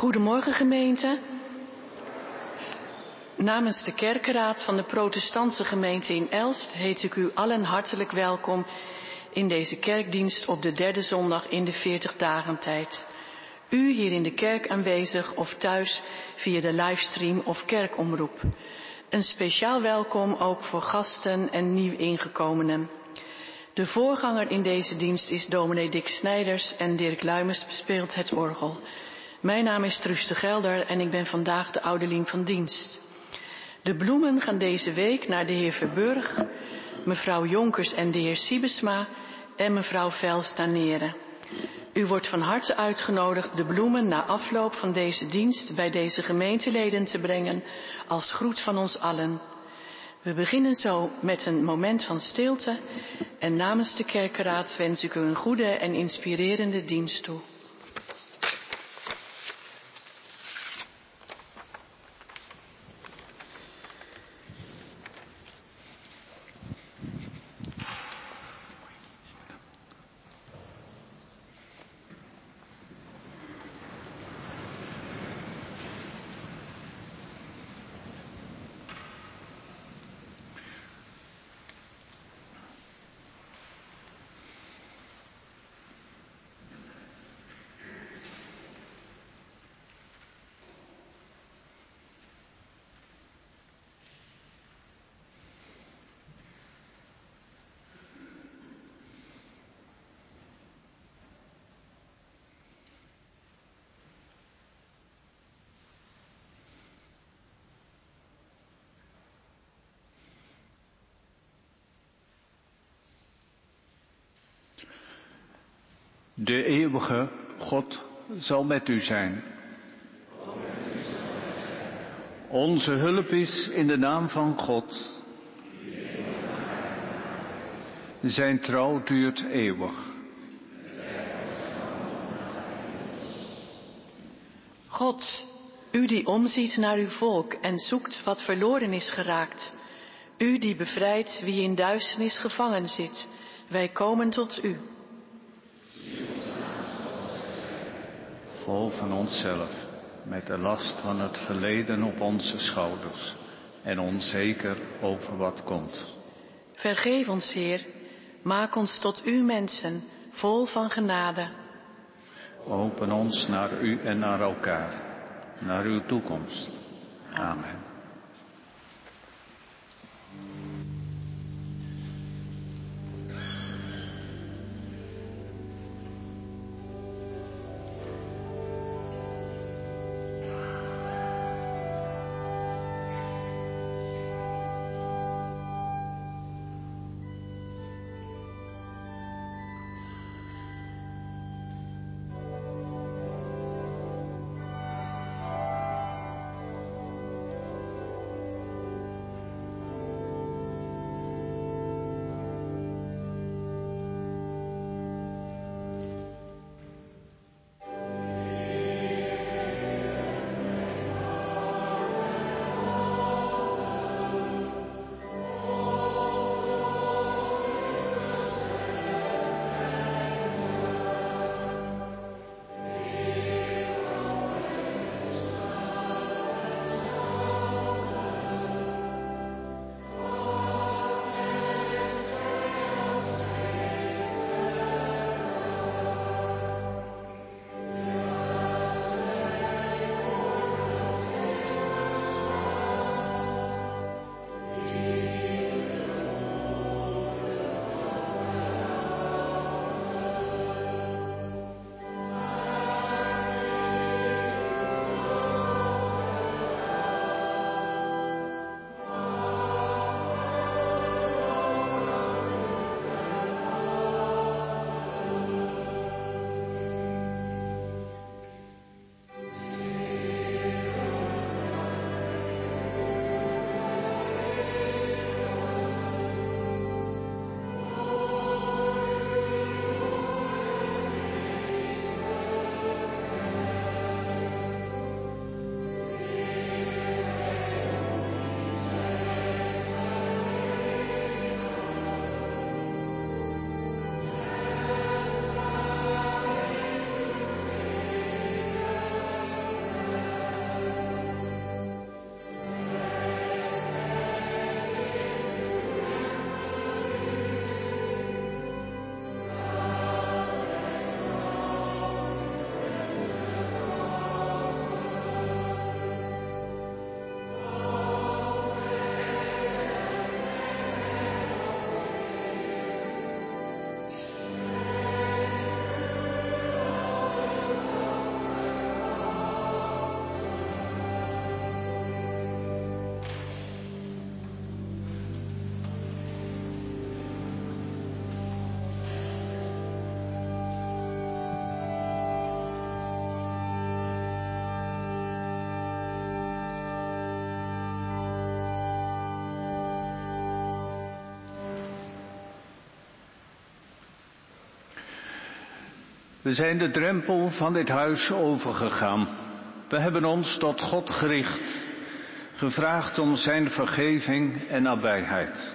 Goedemorgen gemeente. Namens de kerkenraad van de protestantse gemeente in Elst heet ik u allen hartelijk welkom in deze kerkdienst op de derde zondag in de 40 dagen tijd. U hier in de kerk aanwezig of thuis via de livestream of kerkomroep. Een speciaal welkom ook voor gasten en nieuw ingekomenen. De voorganger in deze dienst is dominee Dick Snijders en Dirk Luimers bespeelt het orgel. Mijn naam is Truus de Gelder en ik ben vandaag de ouderling van dienst. De bloemen gaan deze week naar de heer Verburg, mevrouw Jonkers en de heer Siebesma en mevrouw Velstaneren. U wordt van harte uitgenodigd de bloemen na afloop van deze dienst bij deze gemeenteleden te brengen als groet van ons allen. We beginnen zo met een moment van stilte en namens de kerkenraad wens ik u een goede en inspirerende dienst toe. De eeuwige God zal met u zijn. Onze hulp is in de naam van God. Zijn trouw duurt eeuwig. God, u die omziet naar uw volk en zoekt wat verloren is geraakt. U die bevrijdt wie in duisternis gevangen zit. Wij komen tot u. Vol van onszelf, met de last van het verleden op onze schouders en onzeker over wat komt. Vergeef ons, Heer. Maak ons tot u mensen, vol van genade. Open ons naar u en naar elkaar, naar uw toekomst. Amen. We zijn de drempel van dit huis overgegaan. We hebben ons tot God gericht, gevraagd om Zijn vergeving en nabijheid.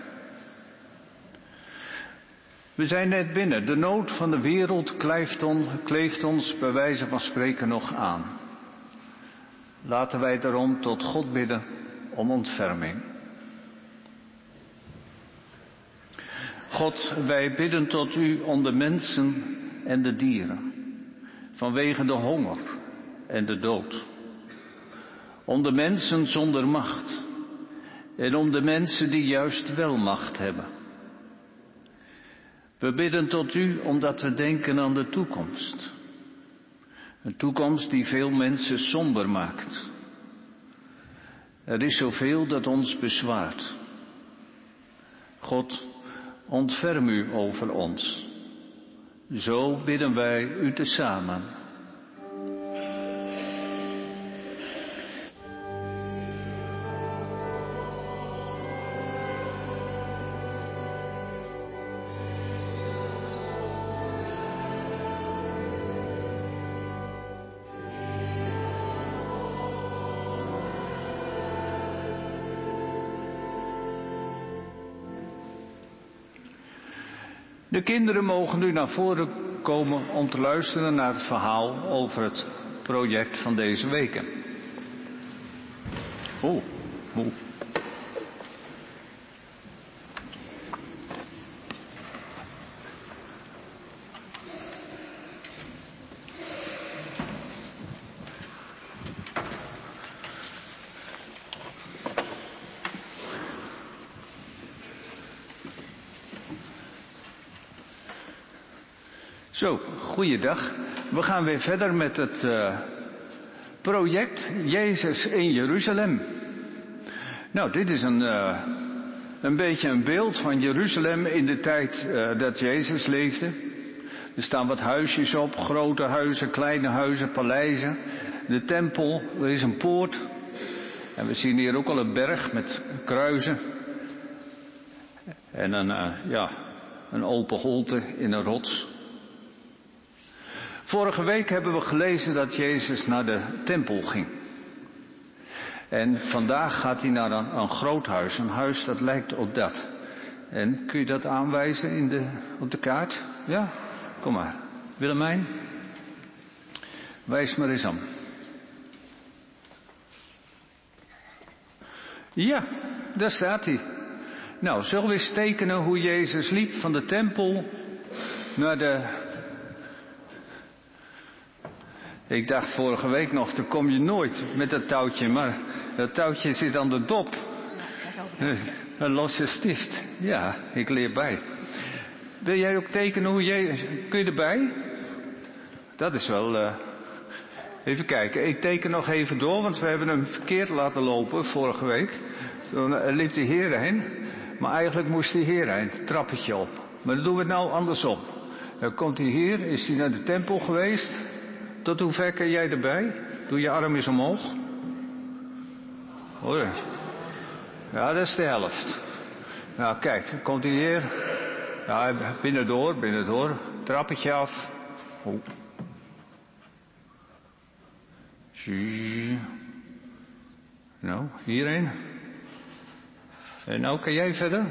We zijn net binnen. De nood van de wereld kleeft, kleeft ons bij wijze van spreken nog aan. Laten wij daarom tot God bidden om ontferming. God, wij bidden tot u om de mensen en de dieren, vanwege de honger en de dood. Om de mensen zonder macht en om de mensen die juist wel macht hebben. We bidden tot u omdat we denken aan de toekomst. Een toekomst die veel mensen somber maakt. Er is zoveel dat ons bezwaart. God, ontferm u over ons. Zo bidden wij u tezamen. Kinderen mogen nu naar voren komen om te luisteren naar het verhaal over het project van deze weken. Oh, oh. Zo, goeiedag. We gaan weer verder met het uh, project Jezus in Jeruzalem. Nou, dit is een, uh, een beetje een beeld van Jeruzalem in de tijd uh, dat Jezus leefde. Er staan wat huisjes op, grote huizen, kleine huizen, paleizen. De tempel, er is een poort. En we zien hier ook al een berg met kruisen. En een, ja, een open holte in een rots. Vorige week hebben we gelezen dat Jezus naar de tempel ging. En vandaag gaat hij naar een, een groot huis, een huis dat lijkt op dat. En kun je dat aanwijzen in de, op de kaart? Ja? Kom maar. Willemijn? Wijs maar eens aan. Ja, daar staat hij. Nou, zullen we eens tekenen hoe Jezus liep van de tempel naar de Ik dacht vorige week nog, dan kom je nooit met dat touwtje, maar dat touwtje zit aan de dop. Een losse stift. Ja, ik leer bij. Wil jij ook tekenen hoe jij... Kun je erbij? Dat is wel... Uh... Even kijken, ik teken nog even door, want we hebben hem verkeerd laten lopen vorige week. Toen liep de heer heen, maar eigenlijk moest de heer heen, trappetje op. Maar dan doen we het nou andersom. Dan komt hij hier, is hij naar de tempel geweest, tot hoe ver kan jij erbij? Doe je arm eens omhoog. Hoor. Ja, dat is de helft. Nou, kijk, komt hij hier. Ja, binnendoor, binnendoor. Trappetje af. Oh. Nou, hierheen. En nou kan jij verder?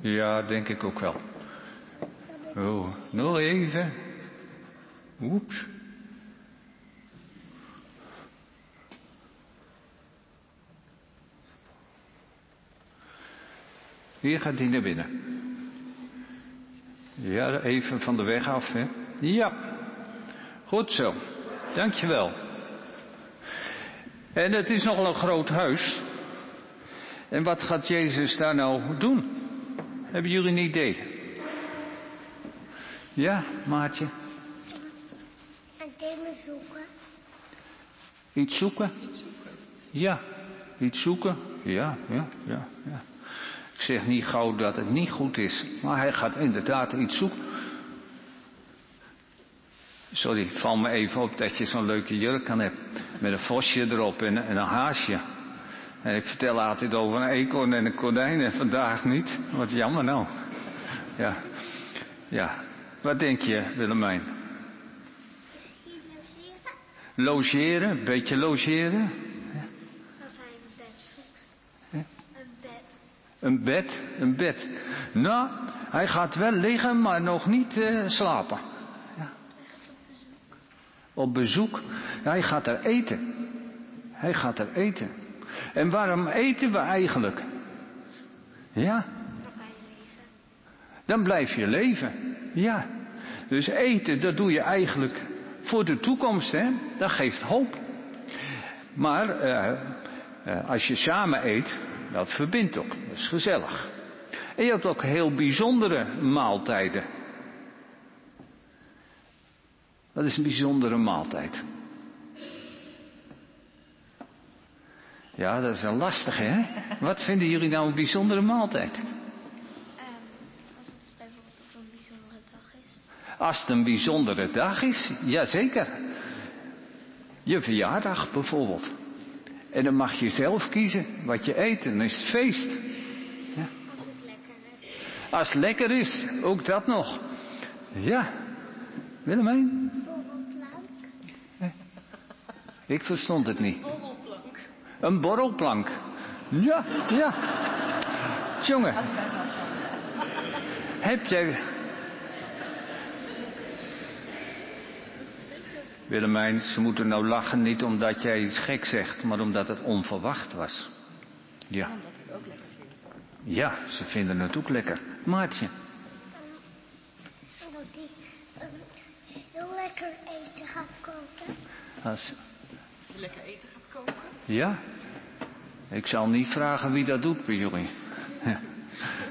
Ja, denk ik ook wel. Oh, nog even. Oeps. Hier gaat hij naar binnen. Ja, even van de weg af, hè? Ja. Goed zo. Dankjewel. En het is nogal een groot huis. En wat gaat Jezus daar nou doen? Hebben jullie een idee? Ja, maatje? Dingen zoeken. Iets zoeken? Ja, iets zoeken. Ja, ja, ja, ja. Ik zeg niet gauw dat het niet goed is, maar hij gaat inderdaad iets zoeken. Sorry, valt me even op dat je zo'n leuke jurk aan hebt. Met een vosje erop en, en een haasje. En ik vertel altijd over een eekhoorn en een konijn en vandaag niet. Wat jammer nou. Ja, ja. Wat denk je, Willemijn? Logeren. Een beetje logeren. Dat hij een bed zoekt. Een bed. Een bed, een bed. Nou, hij gaat wel liggen, maar nog niet eh, slapen. Ja. Op bezoek. Hij gaat er eten. Hij gaat er eten. En waarom eten we eigenlijk? Ja, dan blijf je leven. Ja. Dus eten, dat doe je eigenlijk voor de toekomst, hè? Dat geeft hoop. Maar eh, eh, als je samen eet, dat verbindt ook. Dat is gezellig. En je hebt ook heel bijzondere maaltijden. Wat is een bijzondere maaltijd? Ja, dat is een lastige, hè? Wat vinden jullie nou een bijzondere maaltijd? Ehm, als het bijvoorbeeld op een bijzondere dag is. Als het een bijzondere dag is, jazeker. Je verjaardag bijvoorbeeld. En dan mag je zelf kiezen wat je eet en dan is het feest. Als het lekker is. Als het lekker is, ook dat nog. Ja. Willemijn? Borrelplank. Ik verstond het niet. Een borrelplank. Ja, ja. Jongen. Heb jij... Willemijn, ze moeten nou lachen niet omdat jij iets gek zegt, maar omdat het onverwacht was. Ja. Omdat het ook lekker vinden. Ja, ze vinden het ook lekker. Omdat die ehm, heel lekker eten gaat koken. Als... Je lekker eten gaat koken. Ja? Ik zal niet vragen wie dat doet bij jullie. Ja.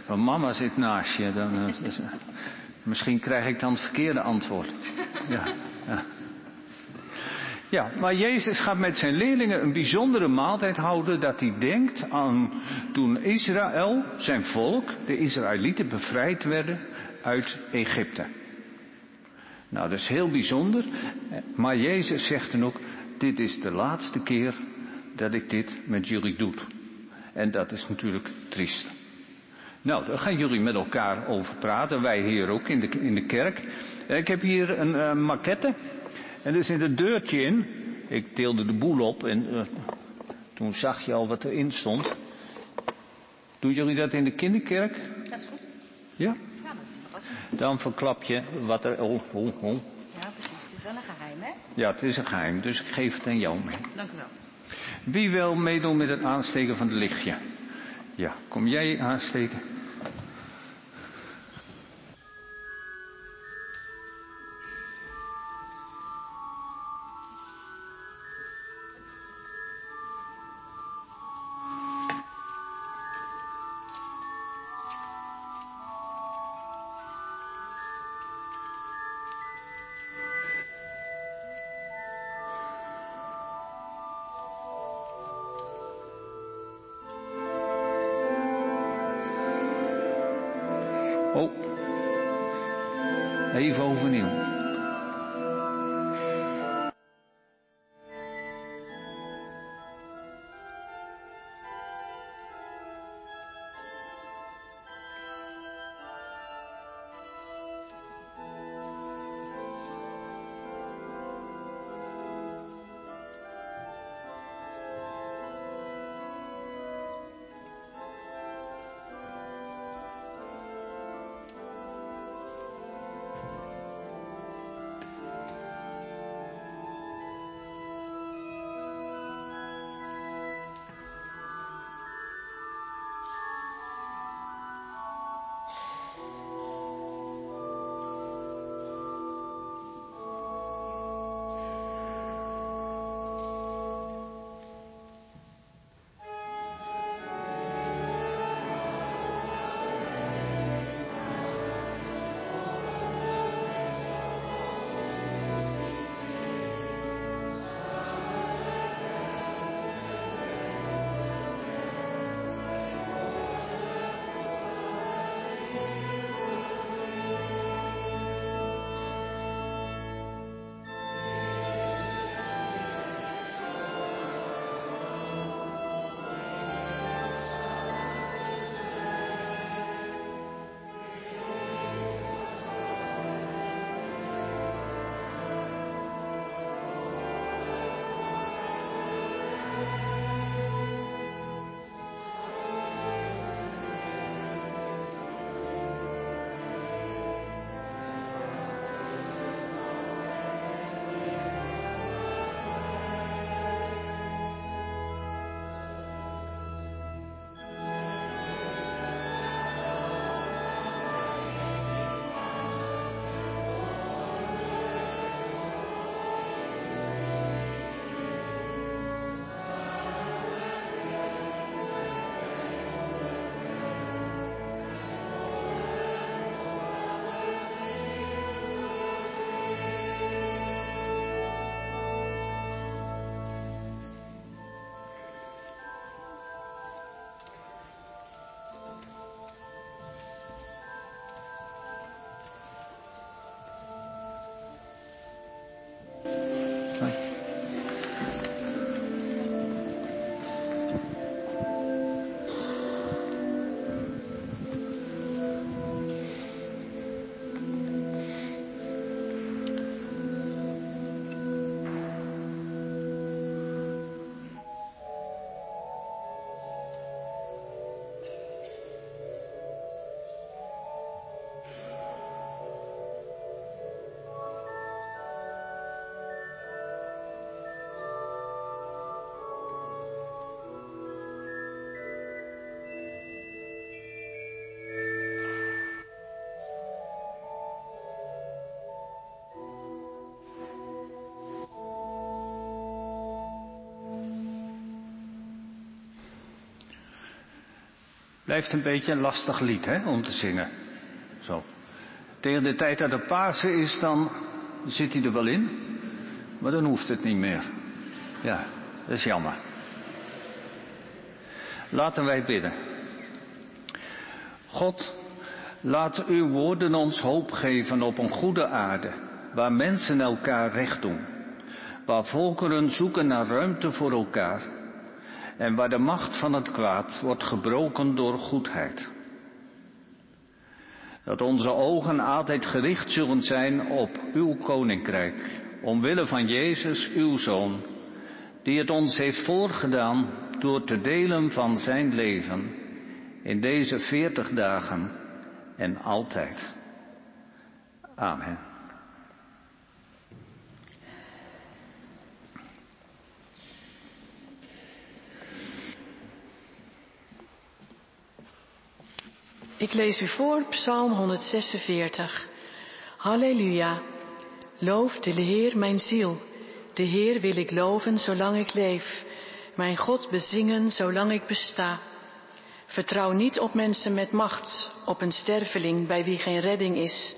Want mama zit naast je. Dan, eh, misschien krijg ik dan het verkeerde antwoord. Ja, ja. Ja, maar Jezus gaat met zijn leerlingen een bijzondere maaltijd houden. Dat hij denkt aan toen Israël, zijn volk, de Israëlieten bevrijd werden uit Egypte. Nou, dat is heel bijzonder. Maar Jezus zegt dan ook, dit is de laatste keer dat ik dit met jullie doe. En dat is natuurlijk triest. Nou, daar gaan jullie met elkaar over praten. Wij hier ook in de, in de kerk. Ik heb hier een uh, maquette. En er zit een deurtje in. Ik deelde de boel op en uh, toen zag je al wat erin stond. Doen jullie dat in de kinderkerk? Dat is goed. Ja? Ja, dat is Dan verklap je wat er... Oh, oh, oh. Ja, precies. Het is wel een geheim, hè? Ja, het is een geheim, dus ik geef het aan jou mee. Dank u wel. Wie wil meedoen met het aansteken van het lichtje? Ja, kom jij aansteken? Blijft een beetje een lastig lied hè, om te zingen. Zo. Tegen de tijd dat het Pasen is, dan zit hij er wel in. Maar dan hoeft het niet meer. Ja, dat is jammer. Laten wij bidden. God, laat uw woorden ons hoop geven op een goede aarde, waar mensen elkaar recht doen, waar volkeren zoeken naar ruimte voor elkaar en waar de macht van het kwaad wordt gebroken door goedheid. Dat onze ogen altijd gericht zullen zijn op uw koninkrijk, omwille van Jezus, uw Zoon, die het ons heeft voorgedaan door te delen van zijn leven in deze veertig dagen en altijd. Amen. Ik lees u voor Psalm 146. Halleluja. Loof de Heer mijn ziel. De Heer wil ik loven zolang ik leef. Mijn God bezingen zolang ik besta. Vertrouw niet op mensen met macht, op een sterveling bij wie geen redding is.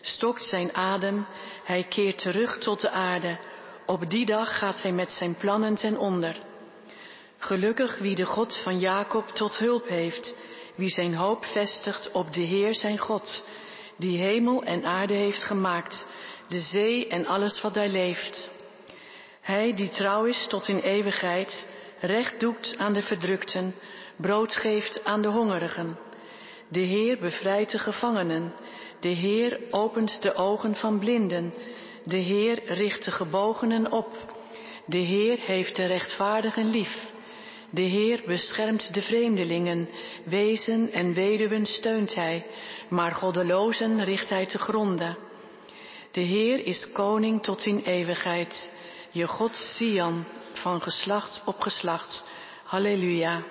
Stokt zijn adem, hij keert terug tot de aarde. Op die dag gaat hij met zijn plannen ten onder. Gelukkig wie de God van Jacob tot hulp heeft, wie zijn hoop vestigt op de Heer zijn God, die hemel en aarde heeft gemaakt, de zee en alles wat daar leeft. Hij die trouw is tot in eeuwigheid, recht doet aan de verdrukten, brood geeft aan de hongerigen. De Heer bevrijdt de gevangenen. De Heer opent de ogen van blinden. De Heer richt de gebogenen op. De Heer heeft de rechtvaardigen lief. De Heer beschermt de vreemdelingen. Wezen en weduwen steunt Hij, maar goddelozen richt Hij te gronden. De Heer is koning tot in eeuwigheid. Je God Sian, van geslacht op geslacht. Halleluja.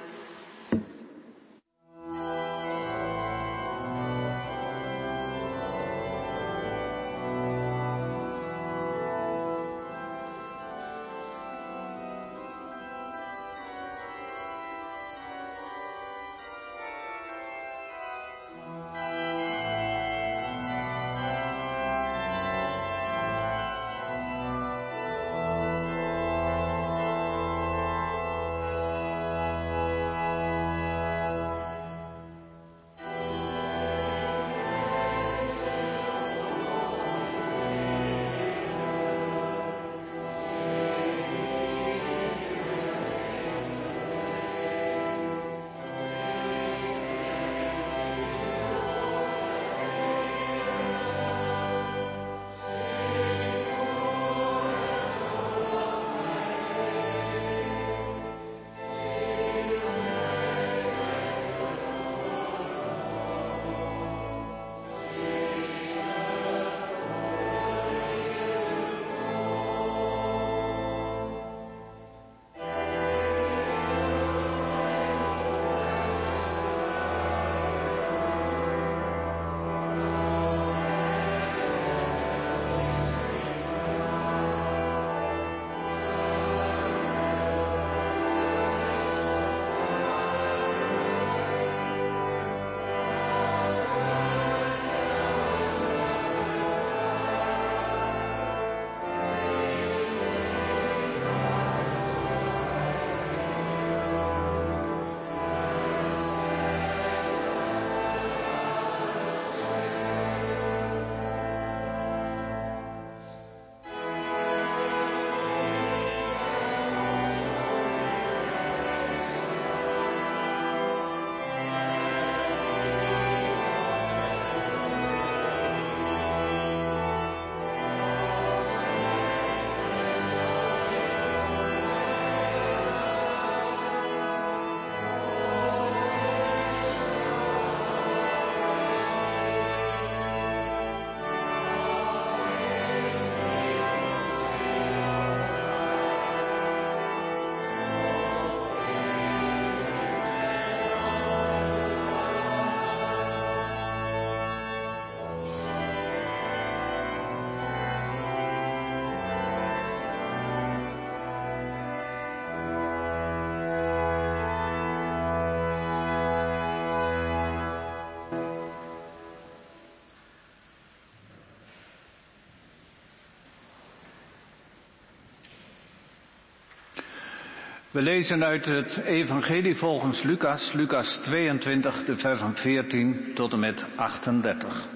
We lezen uit het Evangelie volgens Lucas, Lucas 22, de versen 14 tot en met 38.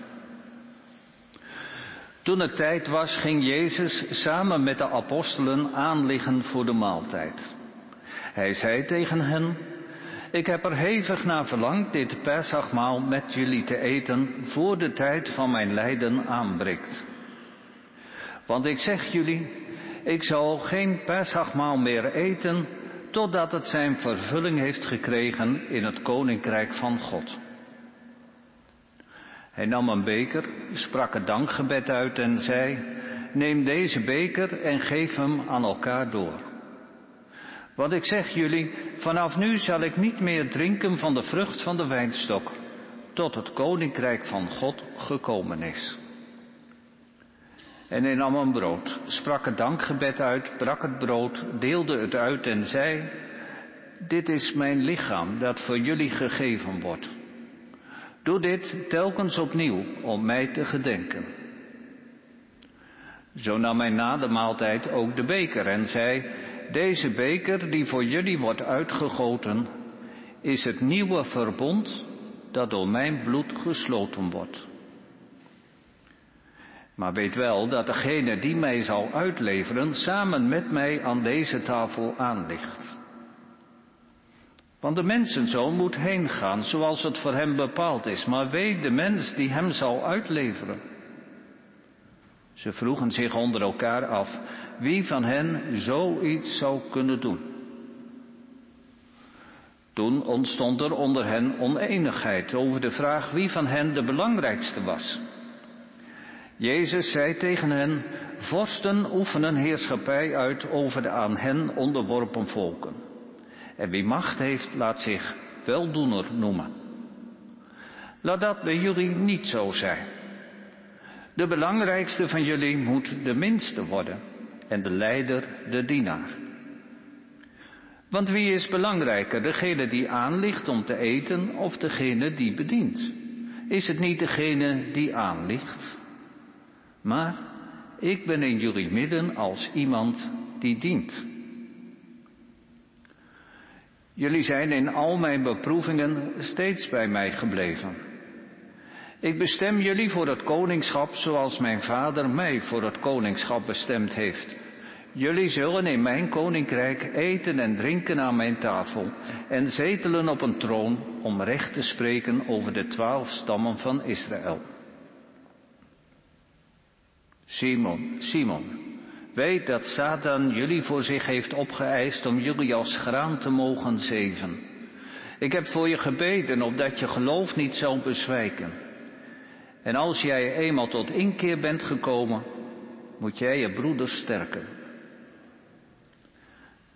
Toen het tijd was, ging Jezus samen met de apostelen aanliggen voor de maaltijd. Hij zei tegen hen, ik heb er hevig naar verlangd dit Pesachmaal met jullie te eten voor de tijd van mijn lijden aanbreekt. Want ik zeg jullie, ik zal geen Pesachmaal meer eten totdat het zijn vervulling heeft gekregen in het koninkrijk van God. Hij nam een beker, sprak het dankgebed uit en zei, neem deze beker en geef hem aan elkaar door. Want ik zeg jullie, vanaf nu zal ik niet meer drinken van de vrucht van de wijnstok, tot het koninkrijk van God gekomen is. En hij nam een brood, sprak het dankgebed uit, brak het brood, deelde het uit en zei, dit is mijn lichaam dat voor jullie gegeven wordt. Doe dit telkens opnieuw om mij te gedenken. Zo nam hij na de maaltijd ook de beker en zei, deze beker die voor jullie wordt uitgegoten, is het nieuwe verbond dat door mijn bloed gesloten wordt. Maar weet wel dat degene die mij zal uitleveren samen met mij aan deze tafel aanligt. Want de mensenzoon moet heen gaan zoals het voor hem bepaald is, maar weet de mens die hem zal uitleveren. Ze vroegen zich onder elkaar af wie van hen zoiets zou kunnen doen. Toen ontstond er onder hen oneenigheid over de vraag wie van hen de belangrijkste was. Jezus zei tegen hen, vorsten oefenen heerschappij uit over de aan hen onderworpen volken. En wie macht heeft, laat zich weldoener noemen. Laat dat bij jullie niet zo zijn. De belangrijkste van jullie moet de minste worden en de leider de dienaar. Want wie is belangrijker, degene die aanligt om te eten of degene die bedient? Is het niet degene die aanligt? Maar ik ben in jullie midden als iemand die dient. Jullie zijn in al mijn beproevingen steeds bij mij gebleven. Ik bestem jullie voor het koningschap zoals mijn vader mij voor het koningschap bestemd heeft. Jullie zullen in mijn koninkrijk eten en drinken aan mijn tafel en zetelen op een troon om recht te spreken over de twaalf stammen van Israël. Simon, Simon, weet dat Satan jullie voor zich heeft opgeëist om jullie als graan te mogen zeven. Ik heb voor je gebeden opdat je geloof niet zal bezwijken. En als jij eenmaal tot inkeer bent gekomen, moet jij je broeder sterken.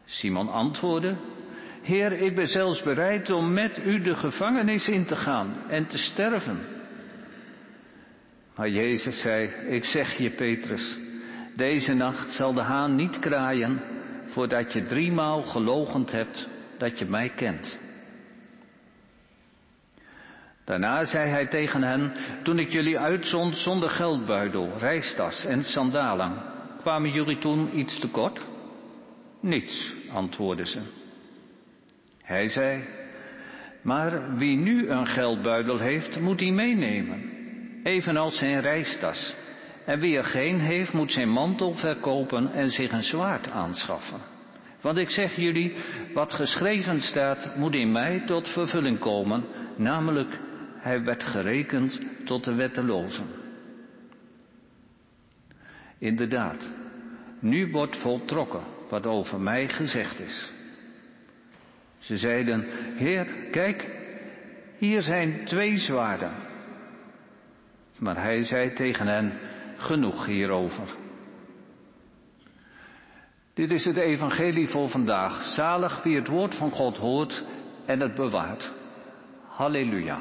Simon antwoordde, Heer, ik ben zelfs bereid om met u de gevangenis in te gaan en te sterven. Maar Jezus zei, ik zeg je Petrus, deze nacht zal de haan niet kraaien voordat je driemaal gelogend hebt dat je mij kent. Daarna zei hij tegen hen, toen ik jullie uitzond zonder geldbuidel, reistas en sandalen, kwamen jullie toen iets tekort? Niets, antwoordden ze. Hij zei, maar wie nu een geldbuidel heeft, moet die meenemen, evenals zijn reistas. En wie er geen heeft, moet zijn mantel verkopen en zich een zwaard aanschaffen. Want ik zeg jullie, wat geschreven staat, moet in mij tot vervulling komen, namelijk hij werd gerekend tot de wettelozen. Inderdaad, nu wordt voltrokken wat over mij gezegd is. Ze zeiden, Heer, kijk, hier zijn twee zwaarden. Maar hij zei tegen hen, genoeg hierover. Dit is het evangelie voor vandaag. Zalig wie het woord van God hoort en het bewaart. Halleluja.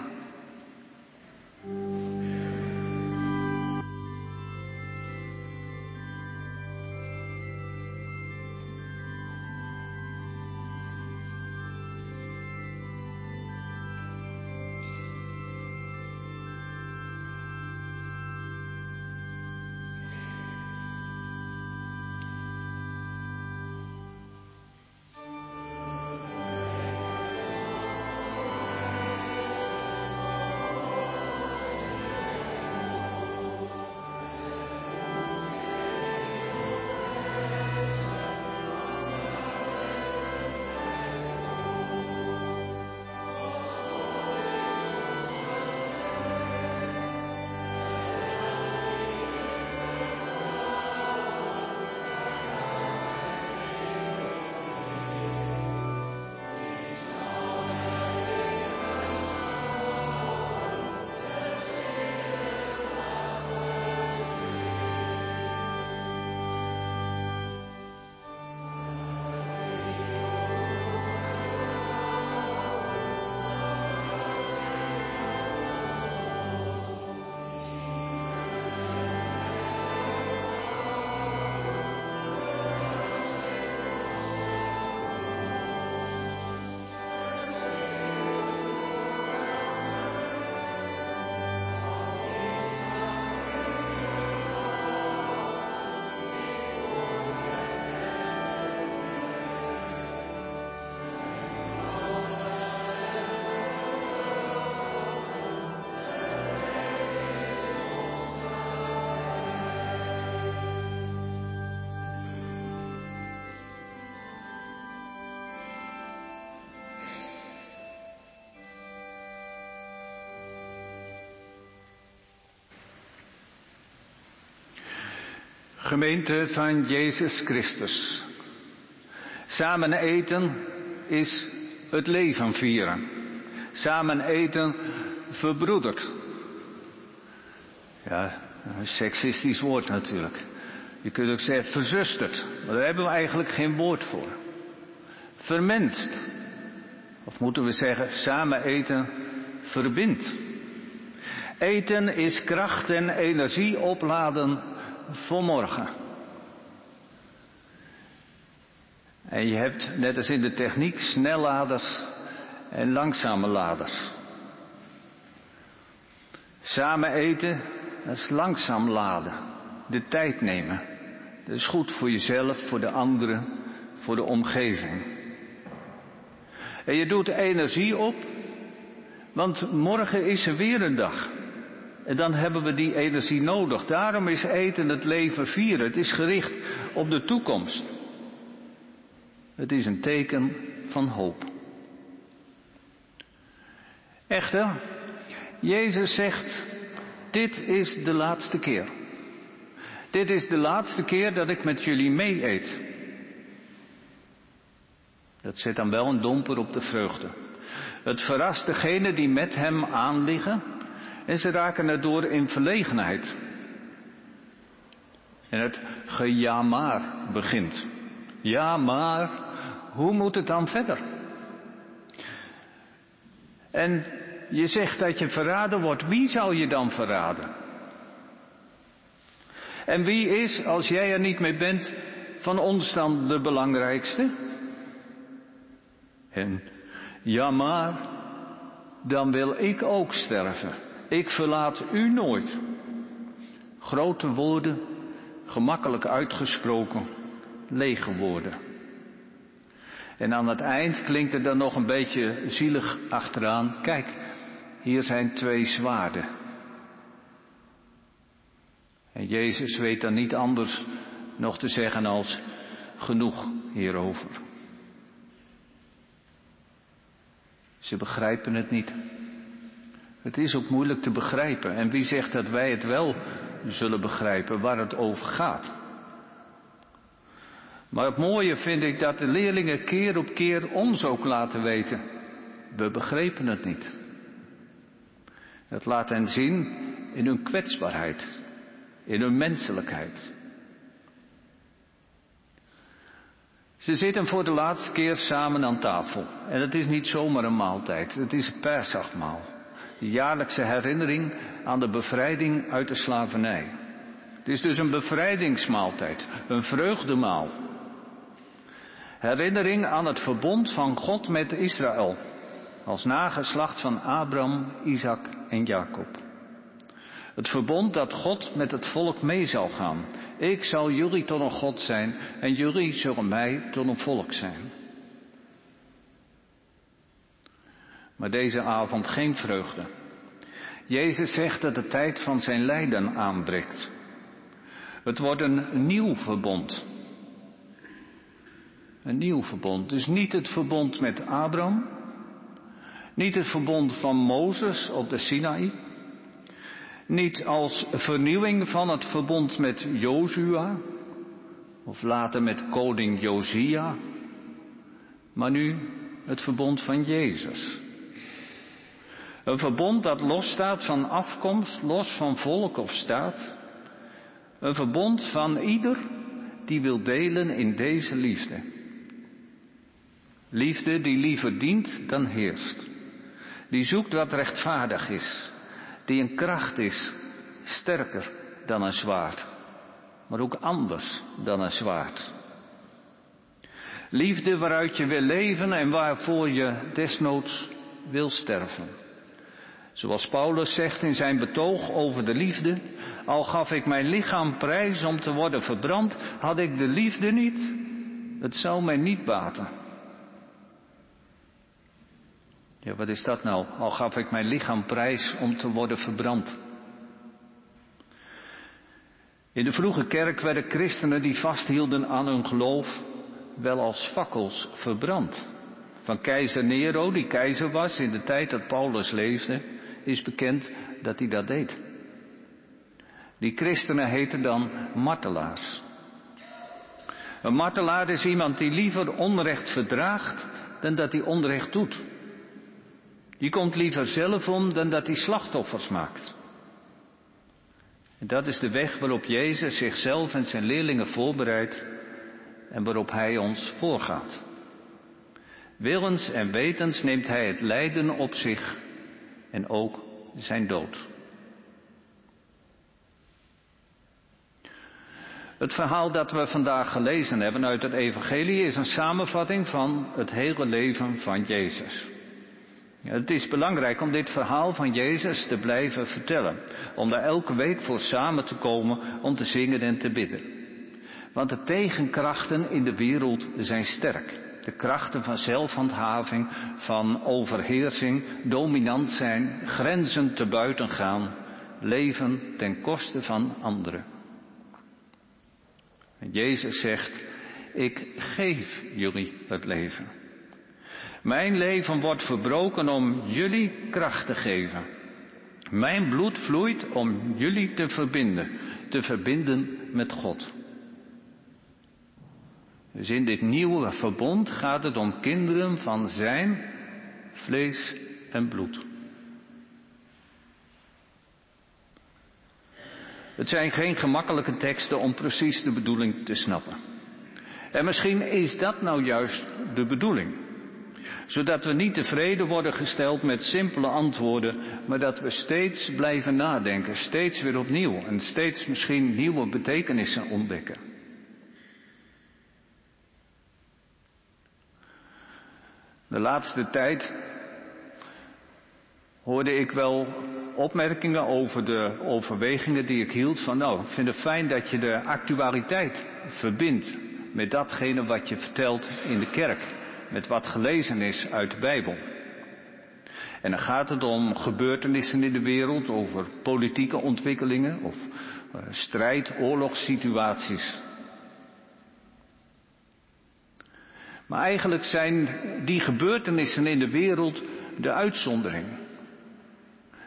Gemeente van Jezus Christus. Samen eten is het leven vieren. Samen eten verbroedert. Ja, een seksistisch woord natuurlijk. Je kunt ook zeggen verzusterd, maar daar hebben we eigenlijk geen woord voor. Vermenst. Of moeten we zeggen, samen eten verbindt. Eten is kracht en energie opladen voor morgen. En je hebt, net als in de techniek, snelladers en langzame laders. Samen eten, is langzaam laden. De tijd nemen. Dat is goed voor jezelf, voor de anderen, voor de omgeving. En je doet energie op, want morgen is er weer een dag. En dan hebben we die energie nodig. Daarom is eten het leven vieren. Het is gericht op de toekomst. Het is een teken van hoop. Echter, Jezus zegt, dit is de laatste keer. Dit is de laatste keer dat ik met jullie mee eet. Dat zet dan wel een domper op de vreugde. Het verrast degene die met hem aanliggen en ze raken erdoor in verlegenheid. En het geja maar begint. Ja maar, hoe moet het dan verder? En je zegt dat je verraden wordt. Wie zou je dan verraden? En wie is, als jij er niet mee bent, van ons dan de belangrijkste? En ja maar, dan wil ik ook sterven. Ik verlaat u nooit. Grote woorden, gemakkelijk uitgesproken, lege woorden. En aan het eind klinkt er dan nog een beetje zielig achteraan. Kijk, hier zijn twee zwaarden. En Jezus weet dan niet anders nog te zeggen als genoeg hierover. Ze begrijpen het niet. Het is ook moeilijk te begrijpen. En wie zegt dat wij het wel zullen begrijpen waar het over gaat? Maar het mooie vind ik dat de leerlingen keer op keer ons ook laten weten. We begrepen het niet. Het laat hen zien in hun kwetsbaarheid, in hun menselijkheid. Ze zitten voor de laatste keer samen aan tafel. En het is niet zomaar een maaltijd, het is een persagmaal. De jaarlijkse herinnering aan de bevrijding uit de slavernij. Het is dus een bevrijdingsmaaltijd, een vreugdemaal. Herinnering aan het verbond van God met Israël, als nageslacht van Abraham, Isaac en Jacob. Het verbond dat God met het volk mee zal gaan. Ik zal jullie tot een God zijn en jullie zullen mij tot een volk zijn. Maar deze avond geen vreugde. Jezus zegt dat de tijd van zijn lijden aanbreekt. Het wordt een nieuw verbond. Een nieuw verbond. Dus niet het verbond met Abraham. Niet het verbond van Mozes op de Sinaï. Niet als vernieuwing van het verbond met Jozua. Of later met koning Josia. Maar nu het verbond van Jezus. Een verbond dat losstaat van afkomst, los van volk of staat. Een verbond van ieder die wil delen in deze liefde. Liefde die liever dient dan heerst. Die zoekt wat rechtvaardig is. Die een kracht is, sterker dan een zwaard. Maar ook anders dan een zwaard. Liefde waaruit je wil leven en waarvoor je desnoods wil sterven. Zoals Paulus zegt in zijn betoog over de liefde, al gaf ik mijn lichaam prijs om te worden verbrand, had ik de liefde niet, het zou mij niet baten. Ja, wat is dat nou? Al gaf ik mijn lichaam prijs om te worden verbrand. In de vroege kerk werden christenen die vasthielden aan hun geloof wel als fakkels verbrand. Van keizer Nero, die keizer was in de tijd dat Paulus leefde, is bekend dat hij dat deed. Die christenen heten dan martelaars. Een martelaar is iemand die liever onrecht verdraagt dan dat hij onrecht doet. Die komt liever zelf om dan dat hij slachtoffers maakt. En dat is de weg waarop Jezus zichzelf en zijn leerlingen voorbereidt en waarop Hij ons voorgaat. Willens en wetens neemt Hij het lijden op zich en ook zijn dood. Het verhaal dat we vandaag gelezen hebben uit het Evangelie is een samenvatting van het hele leven van Jezus. Het is belangrijk om dit verhaal van Jezus te blijven vertellen. Om daar elke week voor samen te komen om te zingen en te bidden. Want de tegenkrachten in de wereld zijn sterk. De krachten van zelfhandhaving, van overheersing, dominant zijn, grenzen te buiten gaan, leven ten koste van anderen. En Jezus zegt, ik geef jullie het leven. Mijn leven wordt verbroken om jullie kracht te geven. Mijn bloed vloeit om jullie te verbinden, te verbinden met God. Dus in dit nieuwe verbond gaat het om kinderen van zijn vlees en bloed. Het zijn geen gemakkelijke teksten om precies de bedoeling te snappen. En misschien is dat nou juist de bedoeling zodat we niet tevreden worden gesteld met simpele antwoorden, maar dat we steeds blijven nadenken, steeds weer opnieuw en steeds misschien nieuwe betekenissen ontdekken. De laatste tijd hoorde ik wel opmerkingen over de overwegingen die ik hield van nou, ik vind het fijn dat je de actualiteit verbindt met datgene wat je vertelt in de kerk met wat gelezen is uit de Bijbel. En dan gaat het om gebeurtenissen in de wereld, over politieke ontwikkelingen of uh, strijd, oorlogssituaties. Maar eigenlijk zijn die gebeurtenissen in de wereld de uitzondering.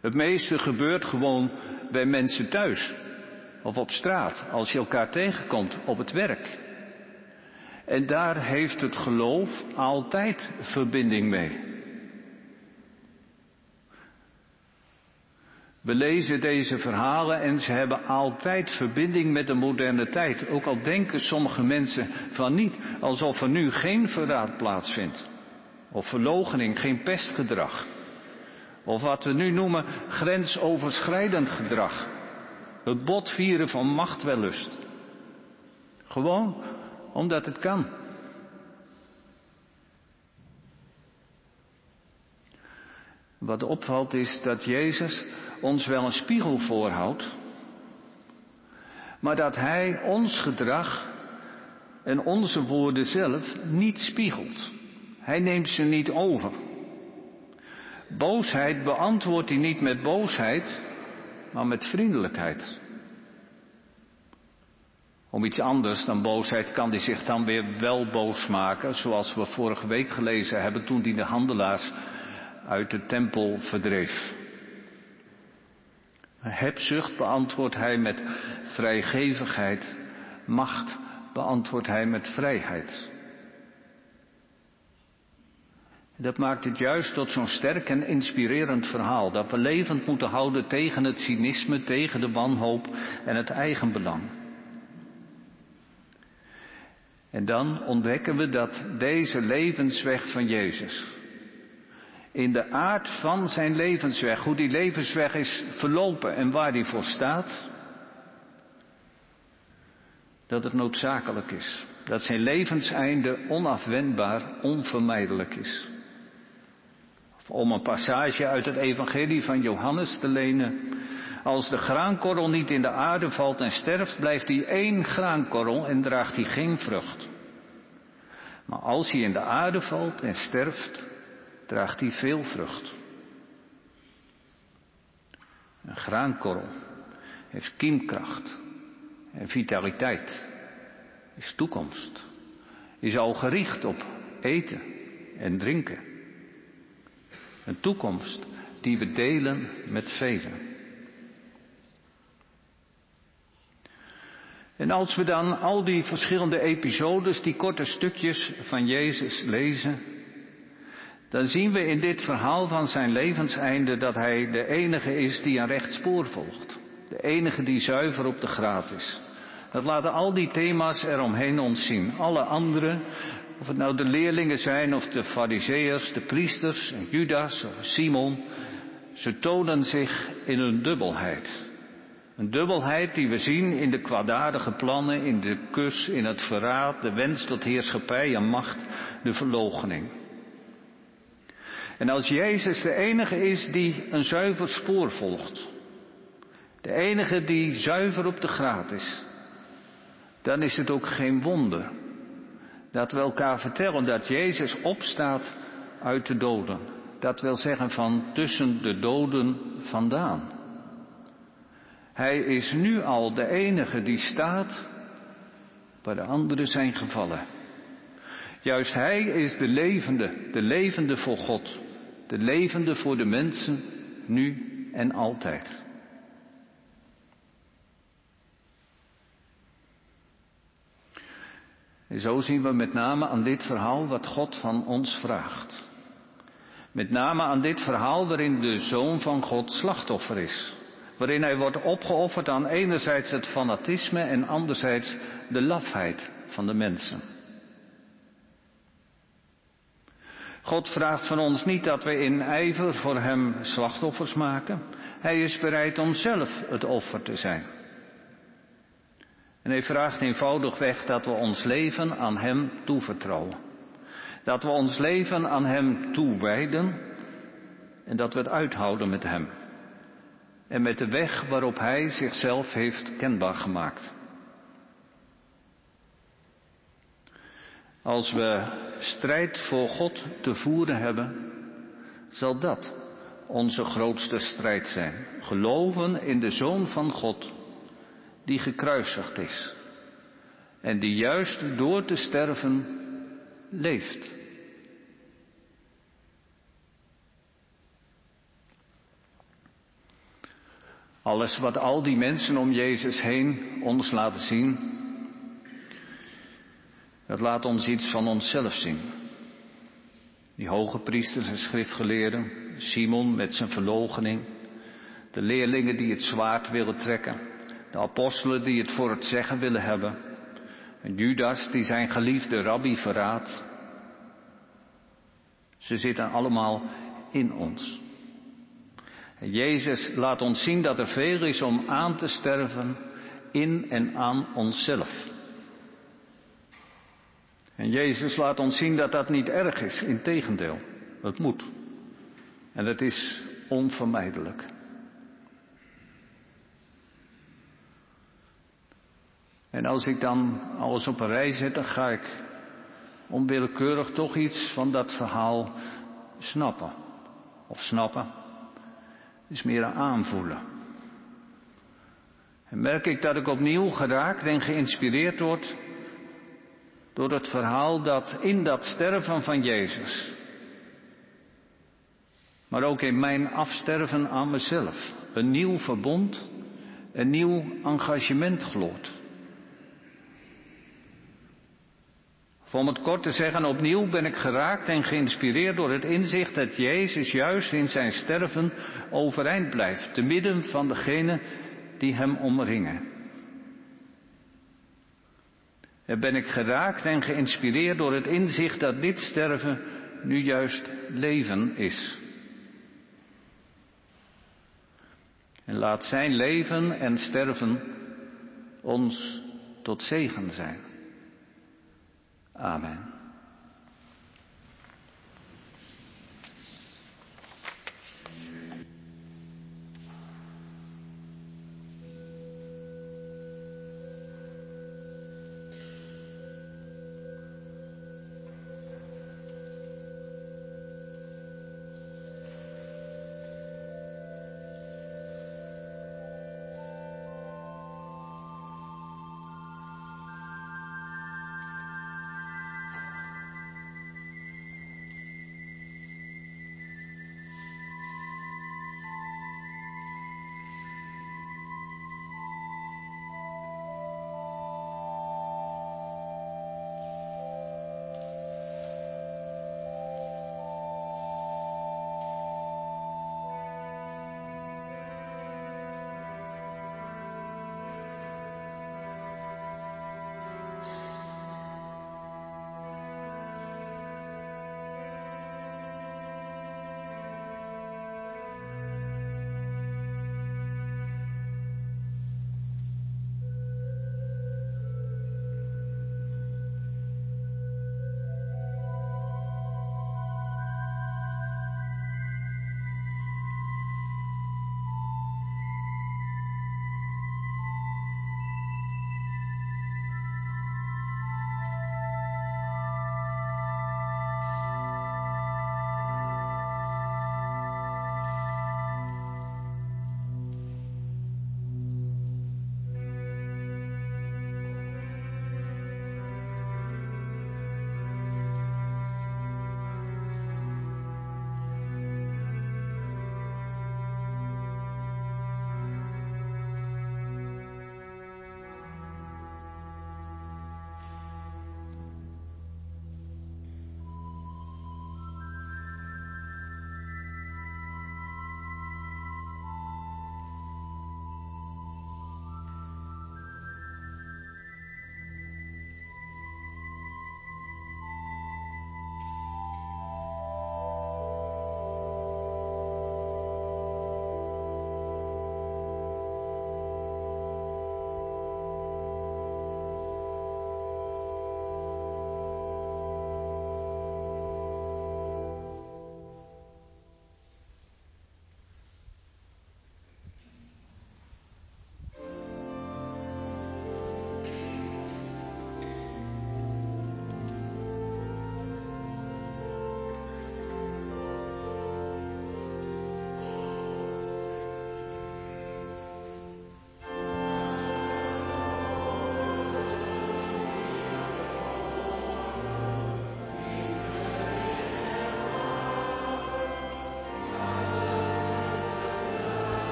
Het meeste gebeurt gewoon bij mensen thuis of op straat, als je elkaar tegenkomt op het werk. En daar heeft het geloof altijd verbinding mee. We lezen deze verhalen en ze hebben altijd verbinding met de moderne tijd. Ook al denken sommige mensen van niet, alsof er nu geen verraad plaatsvindt. Of verlogening, geen pestgedrag. Of wat we nu noemen grensoverschrijdend gedrag. Het botvieren van machtwellust. Gewoon omdat het kan. Wat opvalt is dat Jezus ons wel een spiegel voorhoudt, maar dat Hij ons gedrag en onze woorden zelf niet spiegelt. Hij neemt ze niet over. Boosheid beantwoordt hij niet met boosheid, maar met vriendelijkheid. Om iets anders dan boosheid kan hij zich dan weer wel boos maken, zoals we vorige week gelezen hebben toen hij de handelaars uit de tempel verdreef. Hebzucht beantwoordt hij met vrijgevigheid, macht beantwoordt hij met vrijheid. Dat maakt het juist tot zo'n sterk en inspirerend verhaal, dat we levend moeten houden tegen het cynisme, tegen de wanhoop en het eigenbelang. En dan ontdekken we dat deze levensweg van Jezus, in de aard van zijn levensweg, hoe die levensweg is verlopen en waar die voor staat, dat het noodzakelijk is. Dat zijn levenseinde onafwendbaar, onvermijdelijk is. Om een passage uit het Evangelie van Johannes te lenen. Als de graankorrel niet in de aarde valt en sterft, blijft hij één graankorrel en draagt hij geen vrucht. Maar als hij in de aarde valt en sterft, draagt hij veel vrucht. Een graankorrel heeft kiemkracht en vitaliteit, is toekomst, is al gericht op eten en drinken. Een toekomst die we delen met velen. En als we dan al die verschillende episodes, die korte stukjes van Jezus lezen, dan zien we in dit verhaal van zijn levenseinde dat hij de enige is die een recht spoor volgt. De enige die zuiver op de graad is. Dat laten al die thema's eromheen ons zien. Alle anderen, of het nou de leerlingen zijn of de fariseërs, de priesters, Judas of Simon, ze tonen zich in een dubbelheid. Een dubbelheid die we zien in de kwaadaardige plannen, in de kus, in het verraad, de wens tot heerschappij en macht, de verloochening. En als Jezus de enige is die een zuiver spoor volgt, de enige die zuiver op de graad is, dan is het ook geen wonder dat we elkaar vertellen dat Jezus opstaat uit de doden. Dat wil zeggen van tussen de doden vandaan. Hij is nu al de enige die staat waar de anderen zijn gevallen. Juist Hij is de levende, de levende voor God, de levende voor de mensen, nu en altijd. En zo zien we met name aan dit verhaal wat God van ons vraagt. Met name aan dit verhaal waarin de Zoon van God slachtoffer is. Waarin hij wordt opgeofferd aan enerzijds het fanatisme en anderzijds de lafheid van de mensen. God vraagt van ons niet dat we in ijver voor Hem slachtoffers maken. Hij is bereid om zelf het offer te zijn. En hij vraagt eenvoudigweg dat we ons leven aan Hem toevertrouwen. Dat we ons leven aan Hem toewijden en dat we het uithouden met Hem. En met de weg waarop Hij zichzelf heeft kenbaar gemaakt. Als we strijd voor God te voeren hebben, zal dat onze grootste strijd zijn. Geloven in de Zoon van God die gekruisigd is en die juist door te sterven leeft. Alles wat al die mensen om Jezus heen ons laten zien, dat laat ons iets van onszelf zien. Die hoge priesters en schriftgeleerden, Simon met zijn verloochening, de leerlingen die het zwaard willen trekken, de apostelen die het voor het zeggen willen hebben, en Judas die zijn geliefde rabbi verraadt. Ze zitten allemaal in ons. Jezus laat ons zien dat er veel is om aan te sterven in en aan onszelf. En Jezus laat ons zien dat dat niet erg is, integendeel, het moet. En het is onvermijdelijk. En als ik dan alles op een rij zet, dan ga ik onwillekeurig toch iets van dat verhaal snappen. Of snappen is meer aanvoelen. En merk ik dat ik opnieuw geraakt en geïnspireerd word door het verhaal dat in dat sterven van Jezus, maar ook in mijn afsterven aan mezelf, een nieuw verbond, een nieuw engagement gloort. om het kort te zeggen, opnieuw ben ik geraakt en geïnspireerd door het inzicht dat Jezus juist in zijn sterven overeind blijft, te midden van degenen die hem omringen. En ben ik geraakt en geïnspireerd door het inzicht dat dit sterven nu juist leven is. En laat zijn leven en sterven ons tot zegen zijn. Amen.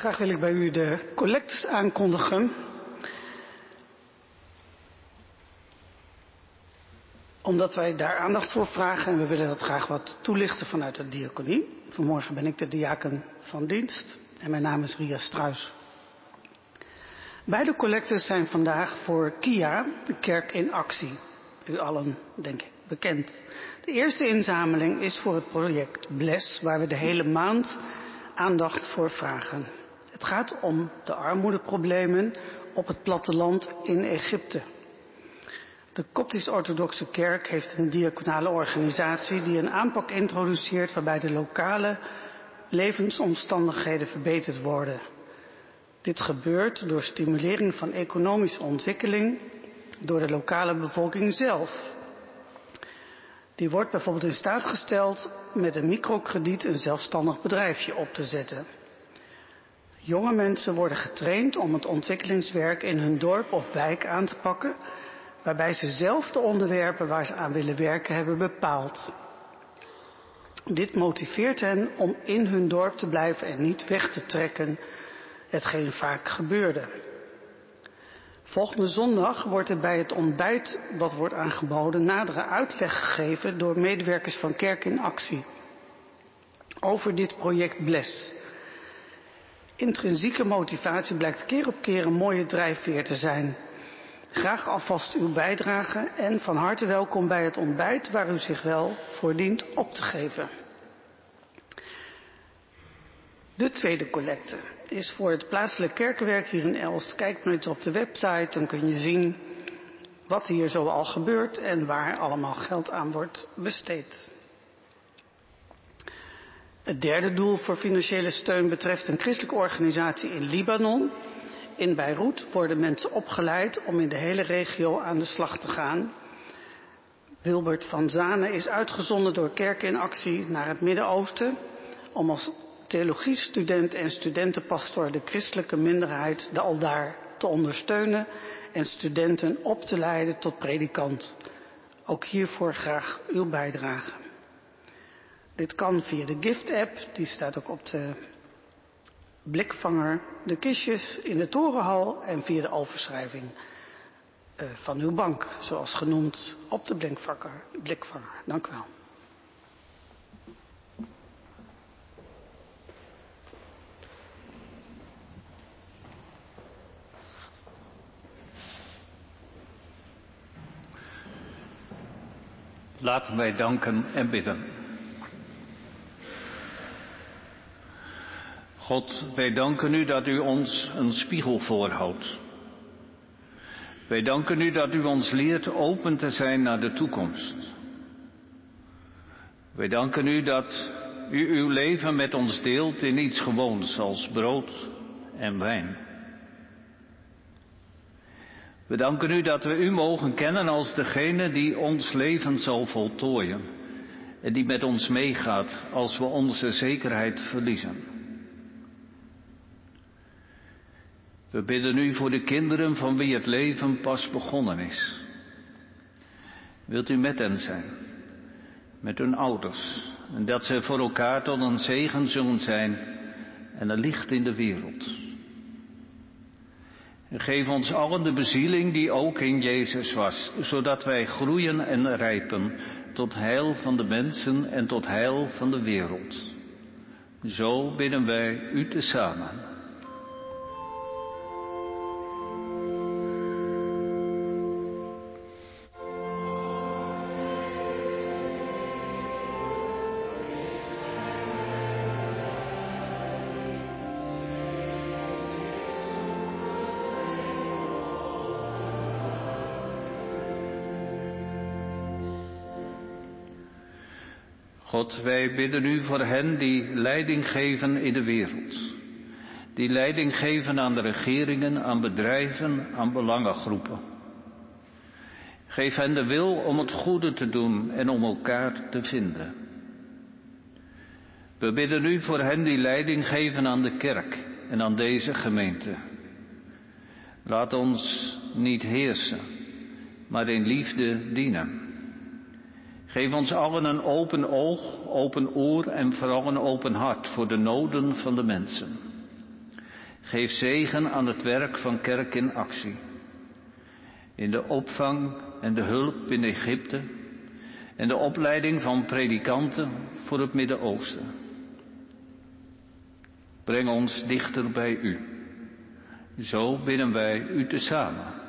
Graag wil ik bij u de collectes aankondigen. Omdat wij daar aandacht voor vragen en we willen dat graag wat toelichten vanuit de diaconie. Vanmorgen ben ik de diaken van dienst en mijn naam is Ria Struis. Beide collectes zijn vandaag voor KIA, de kerk in actie. U allen, denk ik, bekend. De eerste inzameling is voor het project Bless, waar we de hele maand aandacht voor vragen. Het gaat om de armoedeproblemen op het platteland in Egypte. De Koptisch-Orthodoxe Kerk heeft een diaconale organisatie die een aanpak introduceert waarbij de lokale levensomstandigheden verbeterd worden. Dit gebeurt door stimulering van economische ontwikkeling door de lokale bevolking zelf. Die wordt bijvoorbeeld in staat gesteld met een microkrediet een zelfstandig bedrijfje op te zetten. Jonge mensen worden getraind om het ontwikkelingswerk in hun dorp of wijk aan te pakken, waarbij ze zelf de onderwerpen waar ze aan willen werken hebben bepaald. Dit motiveert hen om in hun dorp te blijven en niet weg te trekken, hetgeen vaak gebeurde. Volgende zondag wordt er bij het ontbijt wat wordt aangeboden nadere uitleg gegeven door medewerkers van Kerk in Actie over dit project Bless. Intrinsieke motivatie blijkt keer op keer een mooie drijfveer te zijn. Graag alvast uw bijdrage en van harte welkom bij het ontbijt waar u zich wel voor dient op te geven. De tweede collecte is voor het plaatselijk kerkenwerk hier in Elst. Kijk maar eens op de website, dan kun je zien wat hier zo al gebeurt en waar allemaal geld aan wordt besteed. Het derde doel voor financiële steun betreft een christelijke organisatie in Libanon. In Beirut worden mensen opgeleid om in de hele regio aan de slag te gaan. Wilbert van Zanen is uitgezonden door Kerk in Actie naar het Midden-Oosten om als theologiestudent en studentenpastor de christelijke minderheid de aldaar te ondersteunen en studenten op te leiden tot predikant. Ook hiervoor graag uw bijdrage. Dit kan via de Gift-app, die staat ook op de blikvanger, de kistjes in de torenhal en via de overschrijving uh, van uw bank, zoals genoemd op de blikvanger. blikvanger. Dank u wel. Laten wij danken en bidden. God, wij danken u dat u ons een spiegel voorhoudt. Wij danken u dat u ons leert open te zijn naar de toekomst. Wij danken u dat u uw leven met ons deelt in iets gewoons als brood en wijn. We danken u dat we u mogen kennen als degene die ons leven zal voltooien en die met ons meegaat als we onze zekerheid verliezen. We bidden u voor de kinderen van wie het leven pas begonnen is. Wilt u met hen zijn, met hun ouders, en dat ze voor elkaar tot een zegen zullen zijn en een licht in de wereld. En geef ons allen de bezieling die ook in Jezus was, zodat wij groeien en rijpen tot heil van de mensen en tot heil van de wereld. Zo bidden wij u tezamen. God, wij bidden u voor hen die leiding geven in de wereld. Die leiding geven aan de regeringen, aan bedrijven, aan belangengroepen. Geef hen de wil om het goede te doen en om elkaar te vinden. We bidden u voor hen die leiding geven aan de kerk en aan deze gemeente. Laat ons niet heersen, maar in liefde dienen. Geef ons allen een open oog, open oor en vooral een open hart voor de noden van de mensen. Geef zegen aan het werk van Kerk in Actie. In de opvang en de hulp in Egypte en de opleiding van predikanten voor het Midden-Oosten. Breng ons dichter bij u. Zo bidden wij u tezamen.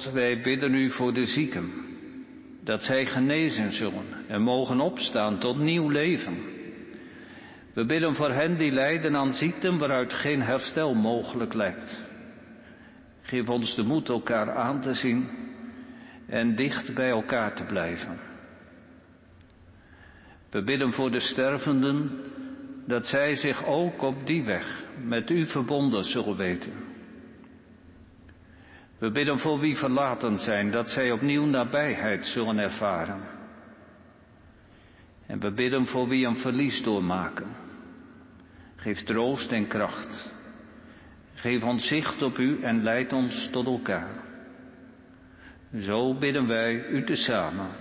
God, wij bidden u voor de zieken, dat zij genezen zullen en mogen opstaan tot nieuw leven. We bidden voor hen die lijden aan ziekten waaruit geen herstel mogelijk lijkt. Geef ons de moed elkaar aan te zien en dicht bij elkaar te blijven. We bidden voor de stervenden dat zij zich ook op die weg met u verbonden zullen weten. We bidden voor wie verlaten zijn, dat zij opnieuw nabijheid zullen ervaren. En we bidden voor wie een verlies doormaken. Geef troost en kracht. Geef ons zicht op u en leid ons tot elkaar. Zo bidden wij u tezamen.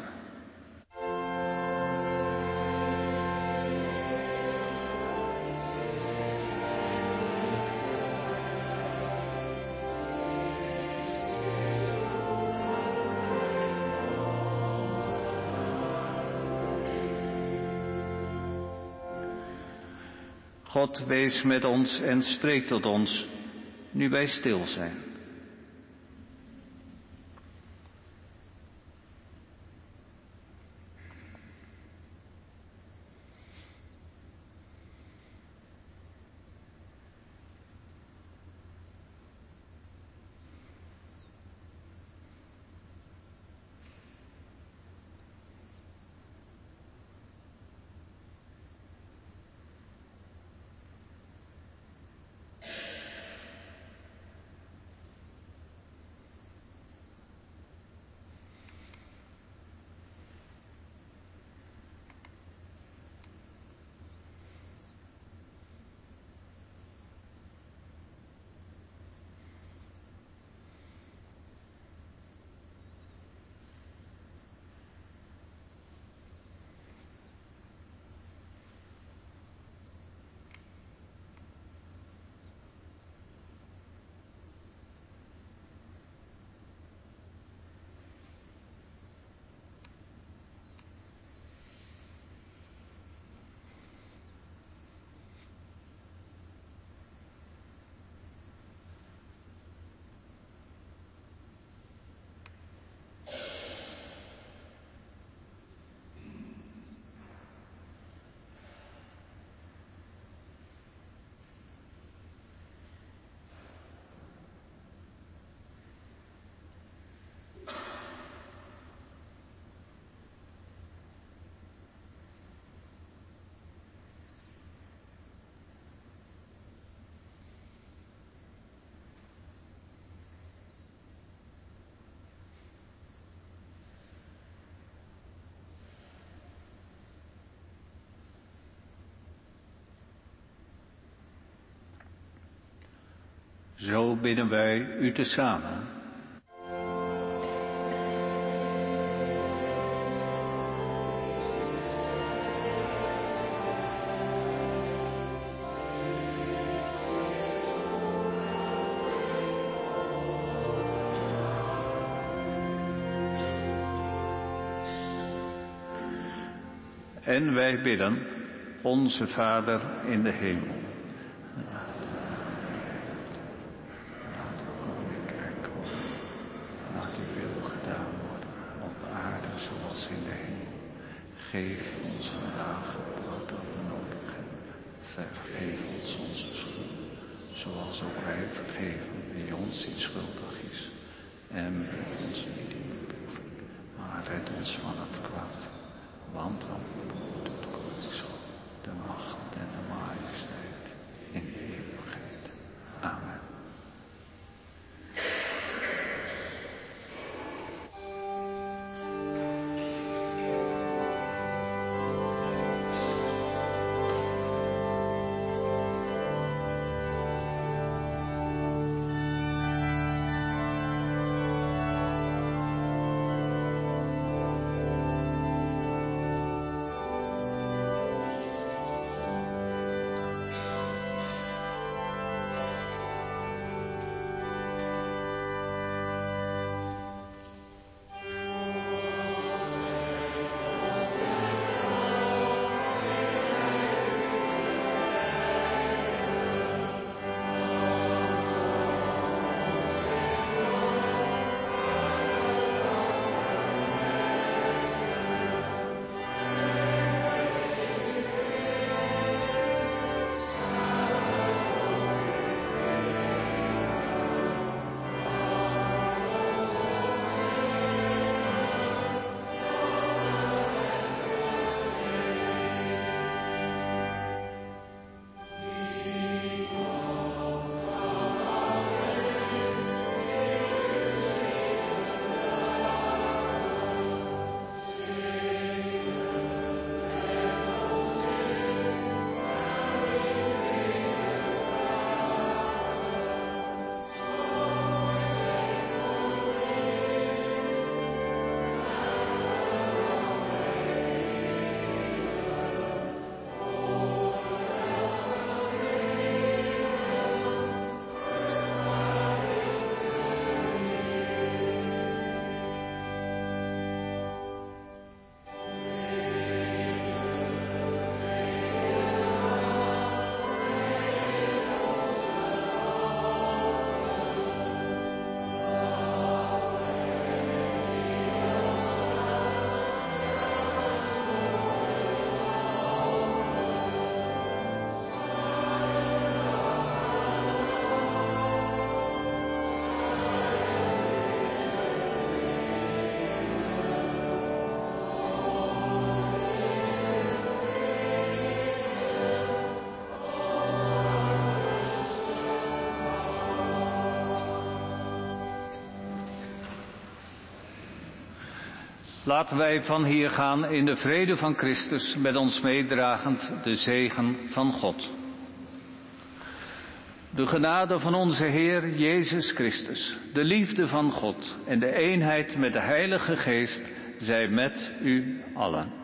God wees met ons en spreek tot ons, nu wij stil zijn. Zo bidden wij u tezamen. En wij bidden, onze Vader in de hemel. Laat uw koninkrijk komen. Laat uw wil gedaan worden, op aarde zoals in de hemel. Geef ons vandaag het brood dat we nodig hebben. Vergeef ons onze schuld, zoals ook wij vergeven wie ons iets schuldig is. En breng ons niet in beproeving, maar red ons van het kwaad. Want behoort het koningschap, de macht en Laten wij van hier gaan in de vrede van Christus, met ons meedragend de zegen van God. De genade van onze Heer Jezus Christus, de liefde van God en de eenheid met de Heilige Geest zij met u allen.